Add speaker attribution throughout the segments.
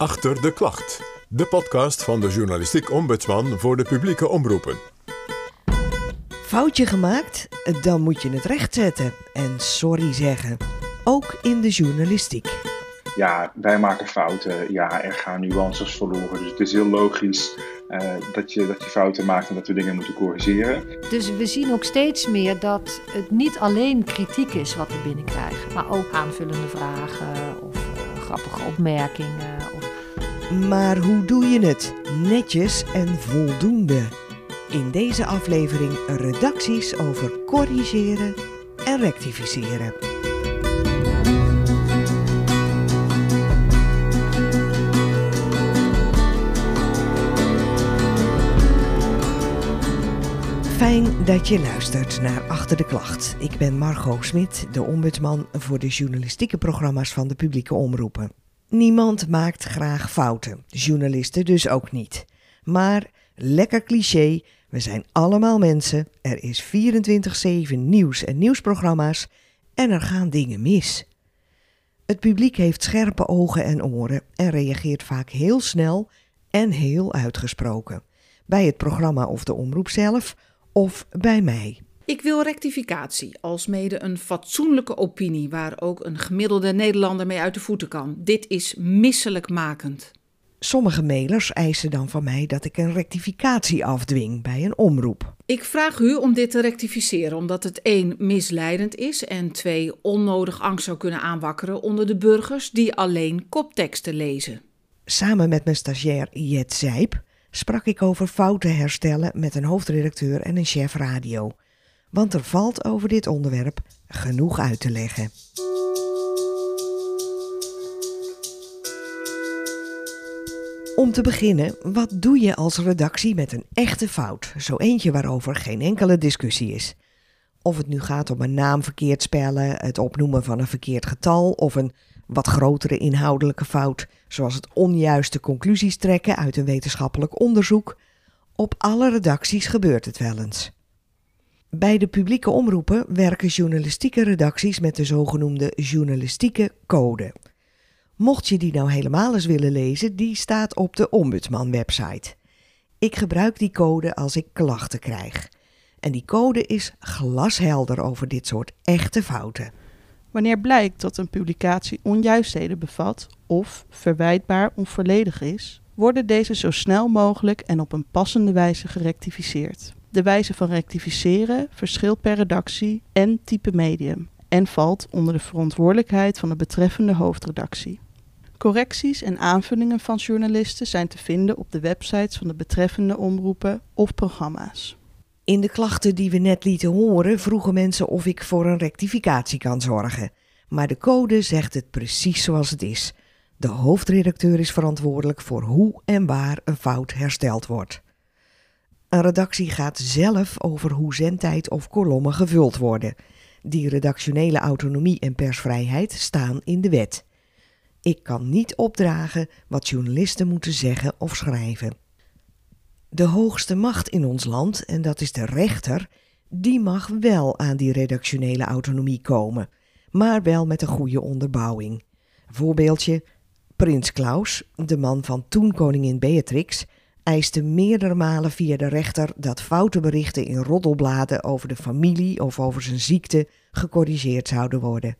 Speaker 1: Achter de Klacht. De podcast van de journalistiek ombudsman voor de publieke omroepen.
Speaker 2: Foutje gemaakt? Dan moet je het rechtzetten en sorry zeggen. Ook in de journalistiek.
Speaker 3: Ja, wij maken fouten. Ja, er gaan nuances verloren. Dus het is heel logisch uh, dat, je, dat je fouten maakt en dat we dingen moeten corrigeren.
Speaker 4: Dus we zien ook steeds meer dat het niet alleen kritiek is wat we binnenkrijgen, maar ook aanvullende vragen of uh, grappige opmerkingen.
Speaker 2: Maar hoe doe je het? Netjes en voldoende. In deze aflevering redacties over corrigeren en rectificeren. Fijn dat je luistert naar Achter de Klacht. Ik ben Margot Smit, de ombudsman voor de journalistieke programma's van de publieke omroepen. Niemand maakt graag fouten, journalisten dus ook niet. Maar, lekker cliché, we zijn allemaal mensen, er is 24-7 nieuws en nieuwsprogramma's en er gaan dingen mis. Het publiek heeft scherpe ogen en oren en reageert vaak heel snel en heel uitgesproken. Bij het programma of de omroep zelf of bij mij.
Speaker 5: Ik wil rectificatie, als mede een fatsoenlijke opinie waar ook een gemiddelde Nederlander mee uit de voeten kan. Dit is misselijkmakend.
Speaker 2: Sommige mailers eisen dan van mij dat ik een rectificatie afdwing bij een omroep.
Speaker 5: Ik vraag u om dit te rectificeren, omdat het één misleidend is en twee onnodig angst zou kunnen aanwakkeren onder de burgers die alleen kopteksten lezen.
Speaker 2: Samen met mijn stagiair Jet Zijp sprak ik over fouten herstellen met een hoofdredacteur en een chef radio. Want er valt over dit onderwerp genoeg uit te leggen. Om te beginnen, wat doe je als redactie met een echte fout? Zo eentje waarover geen enkele discussie is. Of het nu gaat om een naam verkeerd spellen, het opnoemen van een verkeerd getal of een wat grotere inhoudelijke fout, zoals het onjuiste conclusies trekken uit een wetenschappelijk onderzoek. Op alle redacties gebeurt het wel eens. Bij de publieke omroepen werken journalistieke redacties met de zogenoemde journalistieke code. Mocht je die nou helemaal eens willen lezen, die staat op de Ombudsman-website. Ik gebruik die code als ik klachten krijg. En die code is glashelder over dit soort echte fouten.
Speaker 6: Wanneer blijkt dat een publicatie onjuistheden bevat of verwijtbaar onvolledig is, worden deze zo snel mogelijk en op een passende wijze gerectificeerd. De wijze van rectificeren verschilt per redactie en type medium en valt onder de verantwoordelijkheid van de betreffende hoofdredactie. Correcties en aanvullingen van journalisten zijn te vinden op de websites van de betreffende omroepen of programma's.
Speaker 2: In de klachten die we net lieten horen vroegen mensen of ik voor een rectificatie kan zorgen. Maar de code zegt het precies zoals het is. De hoofdredacteur is verantwoordelijk voor hoe en waar een fout hersteld wordt. Een redactie gaat zelf over hoe zendtijd of kolommen gevuld worden. Die redactionele autonomie en persvrijheid staan in de wet. Ik kan niet opdragen wat journalisten moeten zeggen of schrijven. De hoogste macht in ons land, en dat is de rechter, die mag wel aan die redactionele autonomie komen, maar wel met een goede onderbouwing. Voorbeeldje: Prins Klaus, de man van toen koningin Beatrix, eiste meerdere malen via de rechter dat foute berichten in roddelbladen over de familie of over zijn ziekte gecorrigeerd zouden worden.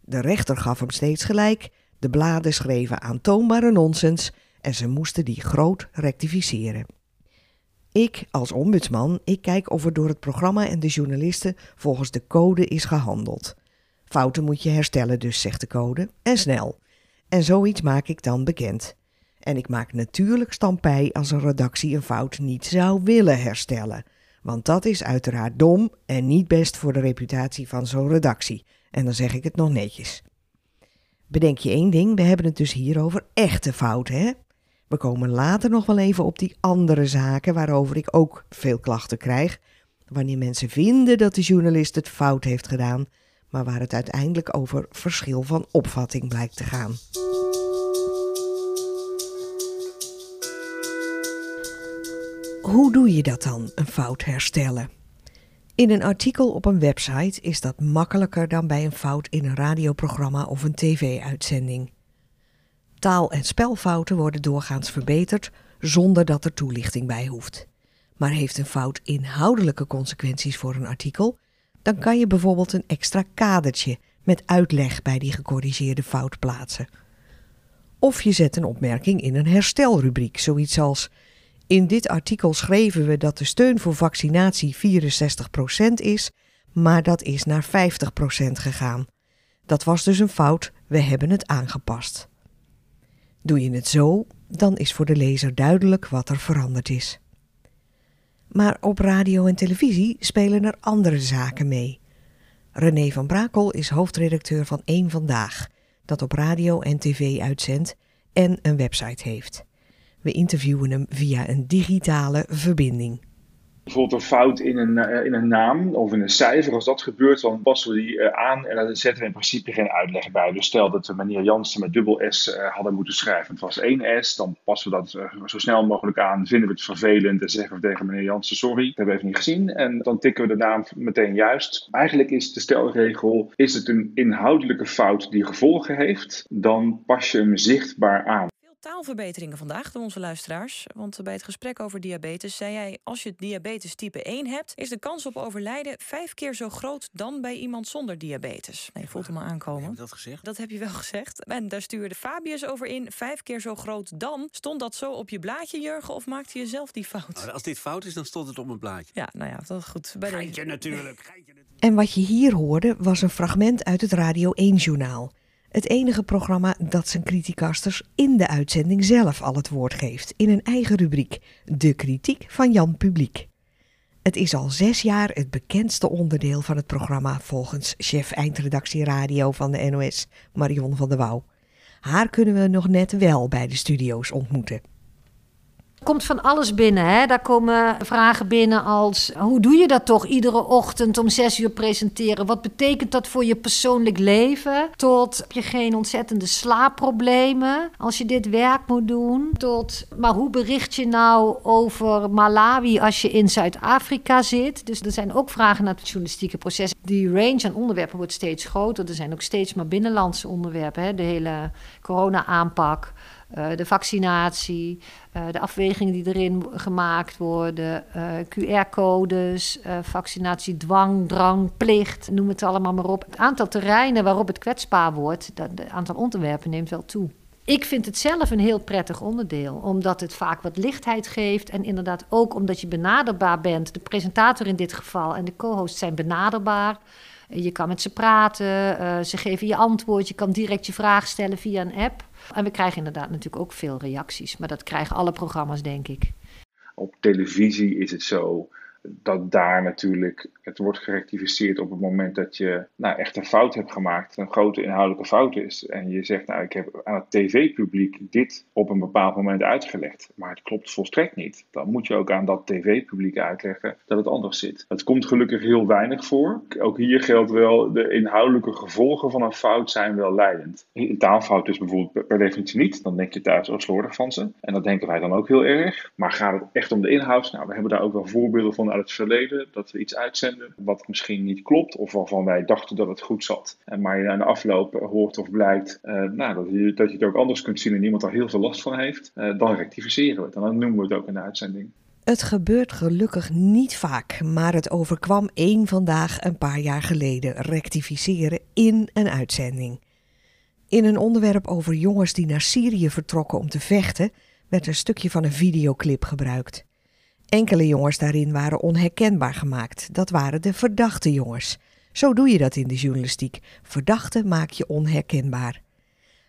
Speaker 2: De rechter gaf hem steeds gelijk, de bladen schreven aantoonbare nonsens en ze moesten die groot rectificeren. Ik als ombudsman, ik kijk of er door het programma en de journalisten volgens de code is gehandeld. Fouten moet je herstellen dus, zegt de code, en snel. En zoiets maak ik dan bekend. En ik maak natuurlijk stampij als een redactie een fout niet zou willen herstellen. Want dat is uiteraard dom en niet best voor de reputatie van zo'n redactie. En dan zeg ik het nog netjes. Bedenk je één ding, we hebben het dus hier over echte fouten, hè? We komen later nog wel even op die andere zaken waarover ik ook veel klachten krijg. Wanneer mensen vinden dat de journalist het fout heeft gedaan, maar waar het uiteindelijk over verschil van opvatting blijkt te gaan. Hoe doe je dat dan, een fout herstellen? In een artikel op een website is dat makkelijker dan bij een fout in een radioprogramma of een tv-uitzending. Taal- en spelfouten worden doorgaans verbeterd zonder dat er toelichting bij hoeft. Maar heeft een fout inhoudelijke consequenties voor een artikel, dan kan je bijvoorbeeld een extra kadertje met uitleg bij die gecorrigeerde fout plaatsen. Of je zet een opmerking in een herstelrubriek, zoiets als: In dit artikel schreven we dat de steun voor vaccinatie 64% is, maar dat is naar 50% gegaan. Dat was dus een fout, we hebben het aangepast. Doe je het zo, dan is voor de lezer duidelijk wat er veranderd is. Maar op radio en televisie spelen er andere zaken mee. René van Brakel is hoofdredacteur van Eén Vandaag, dat op radio en tv uitzendt en een website heeft. We interviewen hem via een digitale verbinding
Speaker 3: bijvoorbeeld een fout in een, uh, in een naam of in een cijfer, als dat gebeurt, dan passen we die uh, aan en dan zetten we in principe geen uitleg bij. Dus stel dat we meneer Jansen met dubbel S uh, hadden moeten schrijven. Het was één S, dan passen we dat zo snel mogelijk aan. Vinden we het vervelend en zeggen we tegen meneer Jansen sorry, dat hebben we even niet gezien. En dan tikken we de naam meteen juist. Eigenlijk is de stelregel, is het een inhoudelijke fout die gevolgen heeft, dan pas je hem zichtbaar aan
Speaker 7: taalverbeteringen vandaag door onze luisteraars. Want bij het gesprek over diabetes zei hij: als je diabetes type 1 hebt, is de kans op overlijden vijf keer zo groot dan bij iemand zonder diabetes. Nee, je voelt hem al aankomen.
Speaker 8: Heb dat gezegd?
Speaker 7: Dat heb je wel gezegd. En daar stuurde Fabius over in: vijf keer zo groot dan. Stond dat zo op je blaadje, Jurgen, of maakte je zelf die fout?
Speaker 8: Nou, als dit fout is, dan stond het op mijn blaadje.
Speaker 7: Ja, nou ja, dat is goed.
Speaker 8: Bij Geintje natuurlijk. Geintje natuurlijk.
Speaker 2: En wat je hier hoorde was een fragment uit het Radio 1-journaal. Het enige programma dat zijn criticasters in de uitzending zelf al het woord geeft, in een eigen rubriek, De Kritiek van Jan Publiek. Het is al zes jaar het bekendste onderdeel van het programma volgens chef eindredactie radio van de NOS, Marion van der Wouw. Haar kunnen we nog net wel bij de studio's ontmoeten
Speaker 4: komt van alles binnen. Hè? Daar komen vragen binnen als: hoe doe je dat toch iedere ochtend om zes uur presenteren? Wat betekent dat voor je persoonlijk leven? Tot heb je geen ontzettende slaapproblemen als je dit werk moet doen? Tot maar hoe bericht je nou over Malawi als je in Zuid-Afrika zit? Dus er zijn ook vragen naar het journalistieke proces. Die range aan onderwerpen wordt steeds groter. Er zijn ook steeds maar binnenlandse onderwerpen. Hè? De hele corona-aanpak. Uh, de vaccinatie, de afwegingen die erin gemaakt worden, uh, QR-codes, vaccinatiedwang, drang, plicht, noem het allemaal maar op. Het aantal terreinen waarop het kwetsbaar wordt, het aantal onderwerpen neemt wel toe. Ik vind het zelf een heel prettig onderdeel, omdat het vaak wat lichtheid geeft en inderdaad ook omdat je benaderbaar bent. De presentator in dit geval en de co-host zijn benaderbaar. Je kan met ze praten, ze geven je antwoord, je kan direct je vraag stellen via een app. En we krijgen inderdaad natuurlijk ook veel reacties, maar dat krijgen alle programma's, denk ik.
Speaker 3: Op televisie is het zo dat daar natuurlijk het wordt gerectificeerd op het moment dat je nou, echt een fout hebt gemaakt, een grote inhoudelijke fout is. En je zegt, nou, ik heb aan het tv-publiek dit op een bepaald moment uitgelegd. Maar het klopt volstrekt niet. Dan moet je ook aan dat tv-publiek uitleggen dat het anders zit. Het komt gelukkig heel weinig voor. Ook hier geldt wel, de inhoudelijke gevolgen van een fout zijn wel leidend. Een taalfout is bijvoorbeeld per definitie niet. Dan denk je thuis ook slordig van ze. En dat denken wij dan ook heel erg. Maar gaat het echt om de inhoud? Nou, we hebben daar ook wel voorbeelden van het verleden. Dat we iets uitzenden wat misschien niet klopt. Of waarvan wij dachten dat het goed zat. En maar je aan de afloop hoort of blijkt uh, nou, dat, je, dat je het ook anders kunt zien en iemand daar heel veel last van heeft. Uh, dan rectificeren we het. En dan noemen we het ook in de uitzending.
Speaker 2: Het gebeurt gelukkig niet vaak, maar het overkwam één vandaag een paar jaar geleden rectificeren in een uitzending. In een onderwerp over jongens die naar Syrië vertrokken om te vechten, werd een stukje van een videoclip gebruikt. Enkele jongens daarin waren onherkenbaar gemaakt. Dat waren de verdachte jongens. Zo doe je dat in de journalistiek. Verdachte maak je onherkenbaar.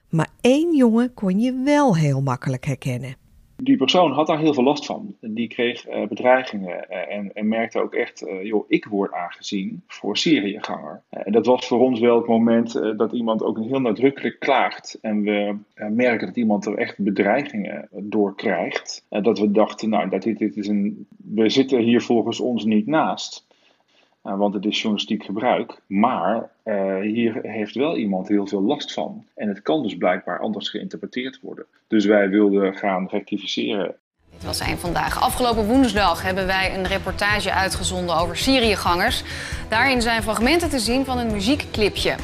Speaker 2: Maar één jongen kon je wel heel makkelijk herkennen.
Speaker 3: Die persoon had daar heel veel last van. Die kreeg uh, bedreigingen uh, en, en, merkte ook echt, uh, joh, ik word aangezien voor Syriëganger. en dat was voor ons wel het moment dat iemand ook heel nadrukkelijk klaagt. En we merken dat iemand er echt bedreigingen door krijgt. dat we dachten, nou, dat dit, dit is een, we zitten hier volgens ons niet naast. Uh, want het is journalistiek gebruik. Maar uh, hier heeft wel iemand heel veel last van. En het kan dus blijkbaar anders geïnterpreteerd worden. Dus wij wilden gaan rectificeren.
Speaker 9: Dit was een vandaag. Afgelopen woensdag hebben wij een reportage uitgezonden over Syriëgangers. Daarin zijn fragmenten te zien van een muziekclipje.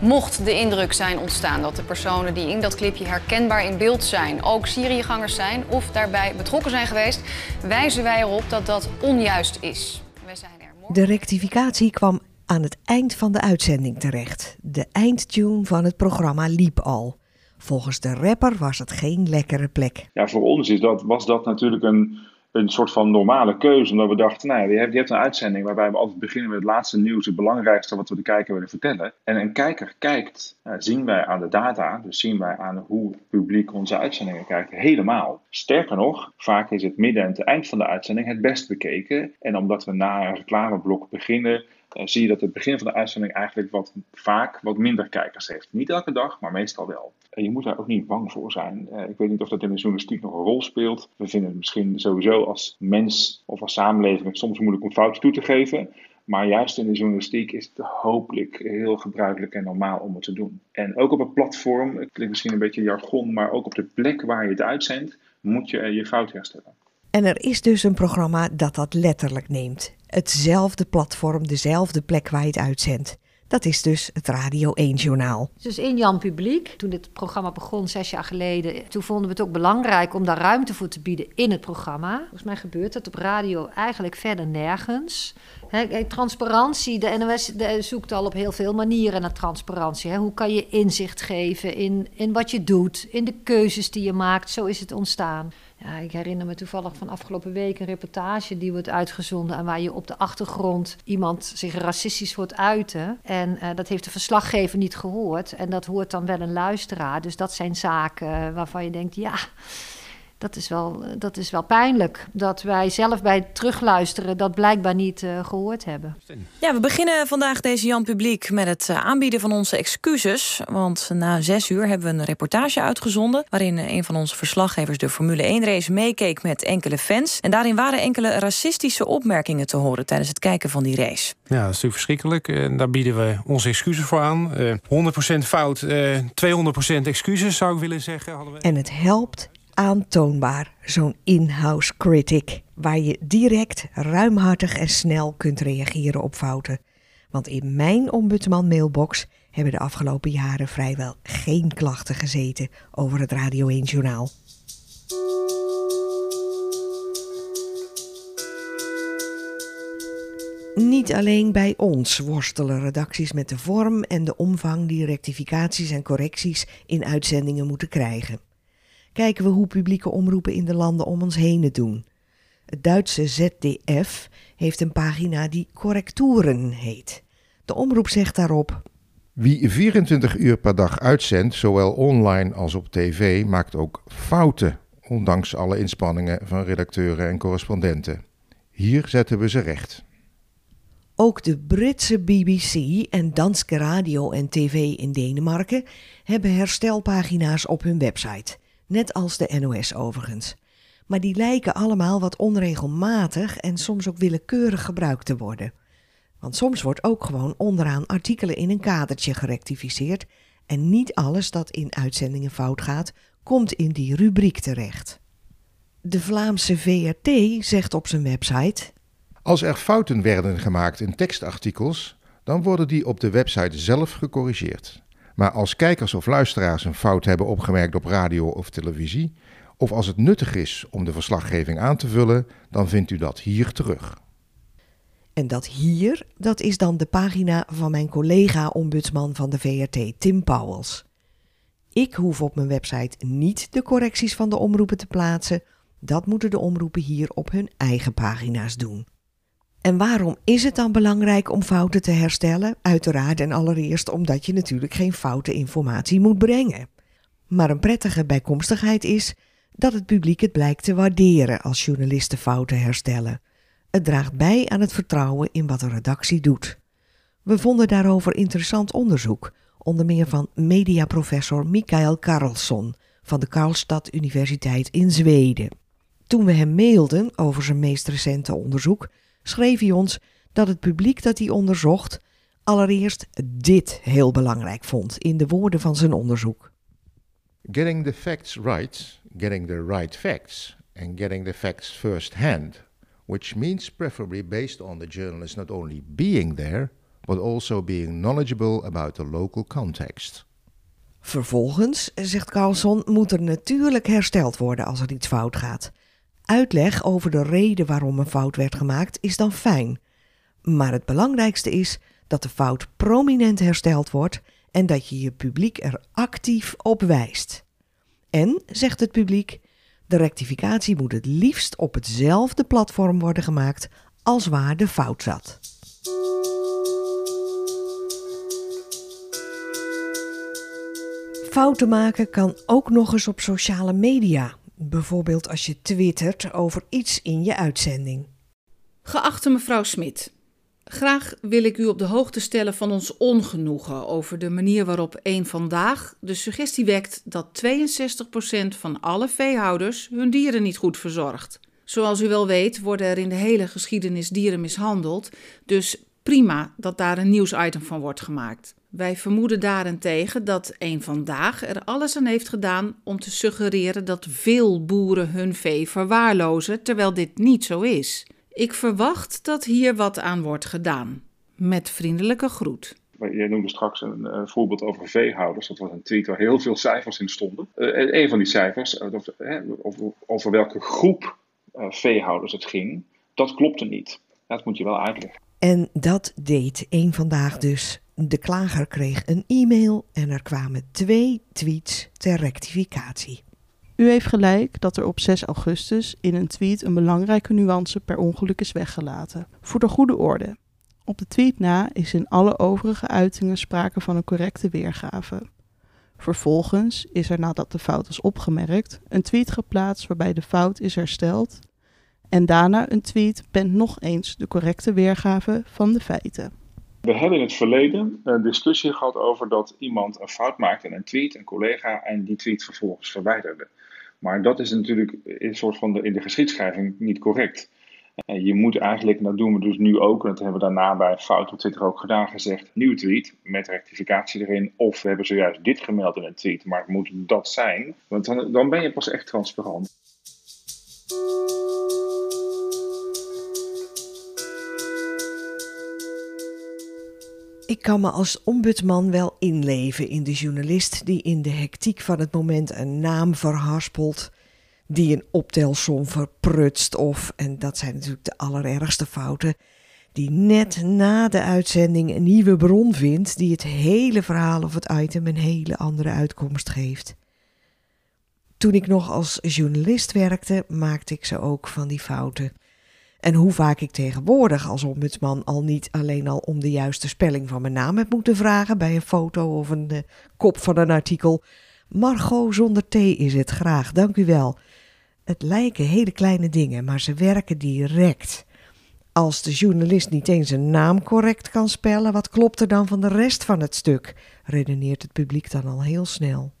Speaker 9: Mocht de indruk zijn ontstaan dat de personen die in dat clipje herkenbaar in beeld zijn ook Syriëgangers zijn of daarbij betrokken zijn geweest, wijzen wij erop dat dat onjuist is. Wij zijn
Speaker 2: De rectificatie kwam aan het eind van de uitzending terecht. De eindtune van het programma liep al. Volgens de rapper was het geen lekkere plek.
Speaker 3: Ja, voor ons is dat, was dat natuurlijk een, een soort van normale keuze. Omdat we dachten, nou, je hebt, je hebt een uitzending waarbij we altijd beginnen met het laatste nieuws, het belangrijkste wat we de kijker willen vertellen. En een kijker kijkt, nou, zien wij aan de data, dus zien wij aan hoe het publiek onze uitzendingen kijkt, helemaal. Sterker nog, vaak is het midden en het eind van de uitzending het best bekeken. En omdat we na een reclameblok beginnen, zie je dat het begin van de uitzending eigenlijk wat vaak wat minder kijkers heeft. Niet elke dag, maar meestal wel. En je moet daar ook niet bang voor zijn. Uh, ik weet niet of dat in de journalistiek nog een rol speelt. We vinden het misschien sowieso als mens of als samenleving soms moeilijk om fouten toe te geven. Maar juist in de journalistiek is het hopelijk heel gebruikelijk en normaal om het te doen. En ook op een platform, het klinkt misschien een beetje jargon, maar ook op de plek waar je het uitzendt, moet je je fout herstellen.
Speaker 2: En er is dus een programma dat dat letterlijk neemt. Hetzelfde platform, dezelfde plek waar je het uitzendt. Dat is dus het Radio 1-journaal.
Speaker 4: Dus in Jan Publiek, toen dit programma begon zes jaar geleden, toen vonden we het ook belangrijk om daar ruimte voor te bieden in het programma. Volgens mij gebeurt dat op radio eigenlijk verder nergens. Transparantie, de NOS zoekt al op heel veel manieren naar transparantie. Hoe kan je inzicht geven in, in wat je doet, in de keuzes die je maakt? Zo is het ontstaan. Ja, ik herinner me toevallig van afgelopen week een reportage die wordt uitgezonden. En waar je op de achtergrond iemand zich racistisch wordt uiten. En uh, dat heeft de verslaggever niet gehoord. En dat hoort dan wel een luisteraar. Dus dat zijn zaken waarvan je denkt, ja dat is, wel, dat is wel pijnlijk. Dat wij zelf bij het terugluisteren dat blijkbaar niet uh, gehoord hebben.
Speaker 7: Ja, we beginnen vandaag deze Jan Publiek met het uh, aanbieden van onze excuses. Want na zes uur hebben we een reportage uitgezonden... waarin een van onze verslaggevers de Formule 1-race meekeek met enkele fans. En daarin waren enkele racistische opmerkingen te horen tijdens het kijken van die race.
Speaker 10: Ja, dat is natuurlijk verschrikkelijk. En daar bieden we onze excuses voor aan. Uh, 100% fout, 200% excuses zou ik willen zeggen.
Speaker 2: We... En het helpt aantoonbaar, zo'n in-house critic, waar je direct, ruimhartig en snel kunt reageren op fouten. Want in mijn ombudsman mailbox hebben de afgelopen jaren vrijwel geen klachten gezeten over het Radio 1 journaal. Niet alleen bij ons worstelen redacties met de vorm en de omvang die rectificaties en correcties in uitzendingen moeten krijgen kijken we hoe publieke omroepen in de landen om ons heen het doen. Het Duitse ZDF heeft een pagina die Correcturen heet. De omroep zegt daarop:
Speaker 11: Wie 24 uur per dag uitzendt, zowel online als op tv, maakt ook fouten, ondanks alle inspanningen van redacteuren en correspondenten. Hier zetten we ze recht.
Speaker 2: Ook de Britse BBC en Danske Radio en TV in Denemarken hebben herstelpagina's op hun website net als de NOS overigens. Maar die lijken allemaal wat onregelmatig en soms ook willekeurig gebruikt te worden. Want soms wordt ook gewoon onderaan artikelen in een kadertje gerectificeerd en niet alles dat in uitzendingen fout gaat, komt in die rubriek terecht. De Vlaamse VRT zegt op zijn website:
Speaker 11: Als er fouten werden gemaakt in tekstartikels, dan worden die op de website zelf gecorrigeerd. Maar als kijkers of luisteraars een fout hebben opgemerkt op radio of televisie, of als het nuttig is om de verslaggeving aan te vullen, dan vindt u dat hier terug.
Speaker 2: En dat hier, dat is dan de pagina van mijn collega-ombudsman van de VRT, Tim Powels. Ik hoef op mijn website niet de correcties van de omroepen te plaatsen. Dat moeten de omroepen hier op hun eigen pagina's doen. En waarom is het dan belangrijk om fouten te herstellen? Uiteraard en allereerst omdat je natuurlijk geen foute informatie moet brengen. Maar een prettige bijkomstigheid is dat het publiek het blijkt te waarderen als journalisten fouten herstellen. Het draagt bij aan het vertrouwen in wat een redactie doet. We vonden daarover interessant onderzoek, onder meer van mediaprofessor Mikael Karlsson van de Karlstad Universiteit in Zweden. Toen we hem mailden over zijn meest recente onderzoek, schreef hij ons dat het publiek dat hij onderzocht allereerst dit heel belangrijk vond in de woorden van zijn onderzoek.
Speaker 11: Getting the facts right, getting the right facts, and getting the facts first hand, which means preferably based on the journalist not only being there, but also being knowledgeable about the local context.
Speaker 2: Vervolgens, zegt Carlson, moet er natuurlijk hersteld worden als er iets fout gaat. Uitleg over de reden waarom een fout werd gemaakt is dan fijn. Maar het belangrijkste is dat de fout prominent hersteld wordt en dat je je publiek er actief op wijst. En, zegt het publiek, de rectificatie moet het liefst op hetzelfde platform worden gemaakt als waar de fout zat. Fouten maken kan ook nog eens op sociale media. Bijvoorbeeld als je twittert over iets in je uitzending.
Speaker 5: Geachte mevrouw Smit, graag wil ik u op de hoogte stellen van ons ongenoegen over de manier waarop één vandaag de suggestie wekt dat 62% van alle veehouders hun dieren niet goed verzorgt. Zoals u wel weet worden er in de hele geschiedenis dieren mishandeld, dus prima dat daar een nieuwsitem van wordt gemaakt. Wij vermoeden daarentegen dat een vandaag er alles aan heeft gedaan om te suggereren dat veel boeren hun vee verwaarlozen, terwijl dit niet zo is. Ik verwacht dat hier wat aan wordt gedaan. Met vriendelijke groet.
Speaker 3: Jij noemde straks een uh, voorbeeld over veehouders. Dat was een tweet waar heel veel cijfers in stonden. Uh, een van die cijfers, uh, over, over, welke groep veehouders het ging, dat klopte niet. Dat moet je wel uitleggen.
Speaker 2: En dat deed één vandaag dus. De klager kreeg een e-mail en er kwamen twee tweets ter rectificatie.
Speaker 6: U heeft gelijk dat er op 6 augustus in een tweet een belangrijke nuance per ongeluk is weggelaten. Voor de goede orde. Op de tweet na is in alle overige uitingen sprake van een correcte weergave. Vervolgens is er nadat de fout is opgemerkt een tweet geplaatst waarbij de fout is hersteld en daarna een tweet bent nog eens de correcte weergave van de feiten.
Speaker 3: We hebben in het verleden een discussie gehad over dat iemand een fout maakte in een tweet, een collega, en die tweet vervolgens verwijderde. Maar dat is natuurlijk een soort van de, in de geschiedschrijving niet correct. Je moet eigenlijk, en dat doen we dus nu ook, en dat hebben we daarna bij Fout op Twitter ook gedaan, gezegd: nieuwe tweet met rectificatie erin. Of we hebben zojuist dit gemeld in een tweet, maar het moet dat zijn. Want dan, dan ben je pas echt transparant.
Speaker 2: Ik kan me als ombudsman wel inleven in de journalist die in de hectiek van het moment een naam verhaspelt, die een optelsom verprutst of, en dat zijn natuurlijk de allerergste fouten, die net na de uitzending een nieuwe bron vindt die het hele verhaal of het item een hele andere uitkomst geeft. Toen ik nog als journalist werkte, maakte ik ze ook van die fouten. En hoe vaak ik tegenwoordig als ombudsman al niet alleen al om de juiste spelling van mijn naam heb moeten vragen bij een foto of een uh, kop van een artikel. Margot zonder T is het graag, dank u wel. Het lijken hele kleine dingen, maar ze werken direct. Als de journalist niet eens een naam correct kan spellen, wat klopt er dan van de rest van het stuk? redeneert het publiek dan al heel snel.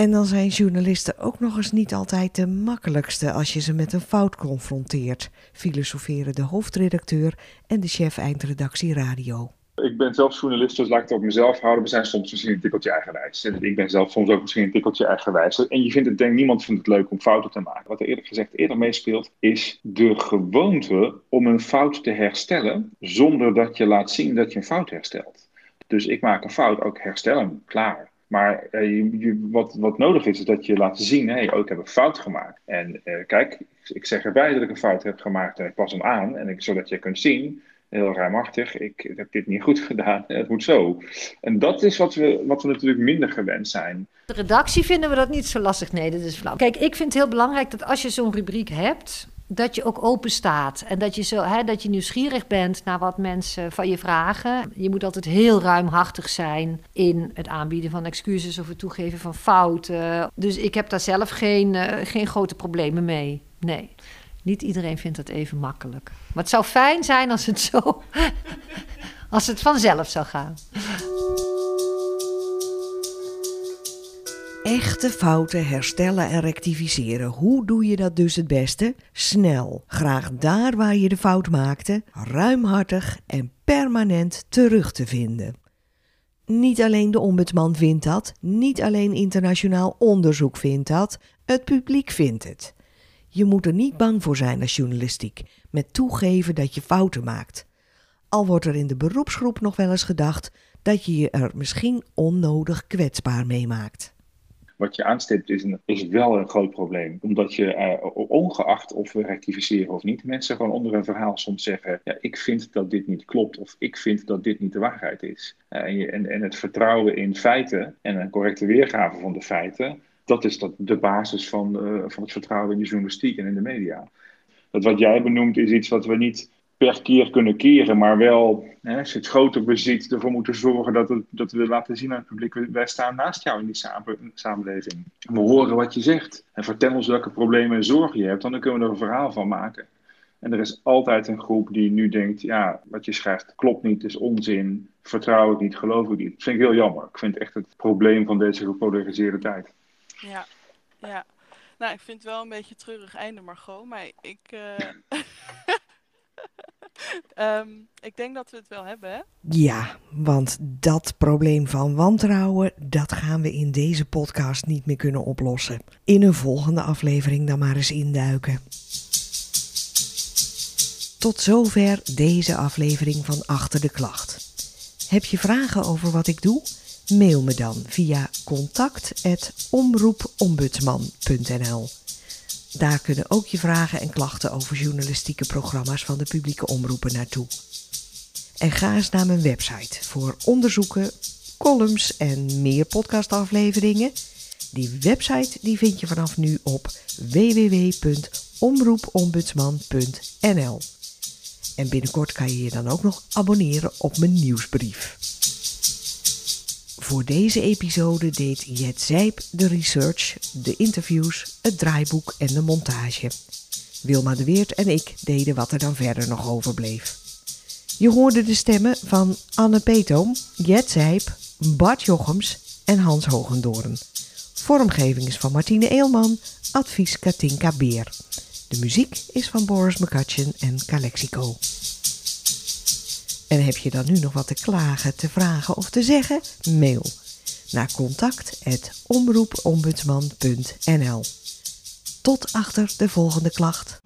Speaker 2: En dan zijn journalisten ook nog eens niet altijd de makkelijkste als je ze met een fout confronteert, filosoferen de hoofdredacteur en de chef eindredactie radio.
Speaker 3: Ik ben zelf journalist, dus laat ik het op mezelf houden. We zijn soms misschien een tikkeltje eigenwijs. Ik ben zelf soms ook misschien een tikkeltje eigenwijs. En je vindt het, denk niemand vindt het leuk om fouten te maken. Wat er eerlijk gezegd eerder meespeelt, is de gewoonte om een fout te herstellen zonder dat je laat zien dat je een fout herstelt. Dus ik maak een fout, ook herstel hem, klaar. Maar uh, wat, wat nodig is, is dat je laat zien: hey, oh, ik heb een fout gemaakt. En uh, kijk, ik zeg erbij dat ik een fout heb gemaakt en ik pas hem aan. En ik, zodat je kunt zien, heel ruimhartig, ik heb dit niet goed gedaan, het moet zo. En dat is wat we, wat we natuurlijk minder gewend zijn.
Speaker 4: De redactie vinden we dat niet zo lastig. Nee, dat is flauw. Kijk, ik vind het heel belangrijk dat als je zo'n rubriek hebt, dat je ook open staat. En dat je, zo, hè, dat je nieuwsgierig bent naar wat mensen van je vragen. Je moet altijd heel ruimhartig zijn in het aanbieden van excuses of het toegeven van fouten. Dus ik heb daar zelf geen, uh, geen grote problemen mee. Nee. Niet iedereen vindt het even makkelijk. Maar het zou fijn zijn als het zo. als het vanzelf zou gaan.
Speaker 2: Echte fouten herstellen en rectificeren. Hoe doe je dat dus het beste? Snel. Graag daar waar je de fout maakte, ruimhartig en permanent terug te vinden. Niet alleen de ombudsman vindt dat, niet alleen internationaal onderzoek vindt dat, het publiek vindt het. Je moet er niet bang voor zijn als journalistiek, met toegeven dat je fouten maakt. Al wordt er in de beroepsgroep nog wel eens gedacht dat je je er misschien onnodig kwetsbaar mee maakt.
Speaker 3: Wat je aanstipt is, is wel een groot probleem. Omdat je, uh, ongeacht of we rectificeren of niet, mensen gewoon onder een verhaal soms zeggen: ja, Ik vind dat dit niet klopt, of ik vind dat dit niet de waarheid is. Uh, en, en, het vertrouwen in feiten en een correcte weergave van de feiten, dat is dat de basis van, uh, van het vertrouwen in de journalistiek en in de media. Dat wat jij benoemt is iets wat we niet per keer kunnen keren, maar wel, hè, als je het groter beziet, ervoor moeten zorgen dat, het, dat we laten zien aan het publiek, wij staan naast jou in die samenleving. We horen wat je zegt en vertel ons welke problemen en zorgen je hebt, dan kunnen we er een verhaal van maken. En er is altijd een groep die nu denkt, ja, wat je schrijft klopt niet, is onzin, vertrouw ik niet, geloof ik niet. Dat vind ik heel jammer. Ik vind echt het probleem van deze gepolariseerde tijd.
Speaker 6: Ja, ja. Nou, ik vind het wel een beetje treurig einde, Margot, maar ik... Uh... um, ik denk dat we het wel hebben, hè?
Speaker 2: Ja, want dat probleem van wantrouwen, dat gaan we in deze podcast niet meer kunnen oplossen. In een volgende aflevering dan maar eens induiken. Tot zover deze aflevering van Achter de Klacht. Heb je vragen over wat ik doe? Mail me dan via contact.omroepombudsman.nl. Daar kunnen ook je vragen en klachten over journalistieke programma's van de publieke omroepen naartoe. En ga eens naar mijn website voor onderzoeken, columns en meer podcastafleveringen. Die website die vind je vanaf nu op www.omroepombudsman.nl. En binnenkort kan je je dan ook nog abonneren op mijn nieuwsbrief. Voor deze episode deed Jet Zijp de research, de interviews, het draaiboek en de montage. Wilma de Weert en ik deden wat er dan verder nog overbleef. Je hoorde de stemmen van Anne Peetoom, Jet Zijp, Bart Jochems en Hans Hogendoorn. Vormgeving is van Martine Eelman, advies Katinka Beer. De muziek is van Boris McCutcheon en Calexico. En heb je dan nu nog wat te klagen, te vragen of te zeggen? Mail naar contact.omroepombudsman.nl Tot achter de volgende klacht.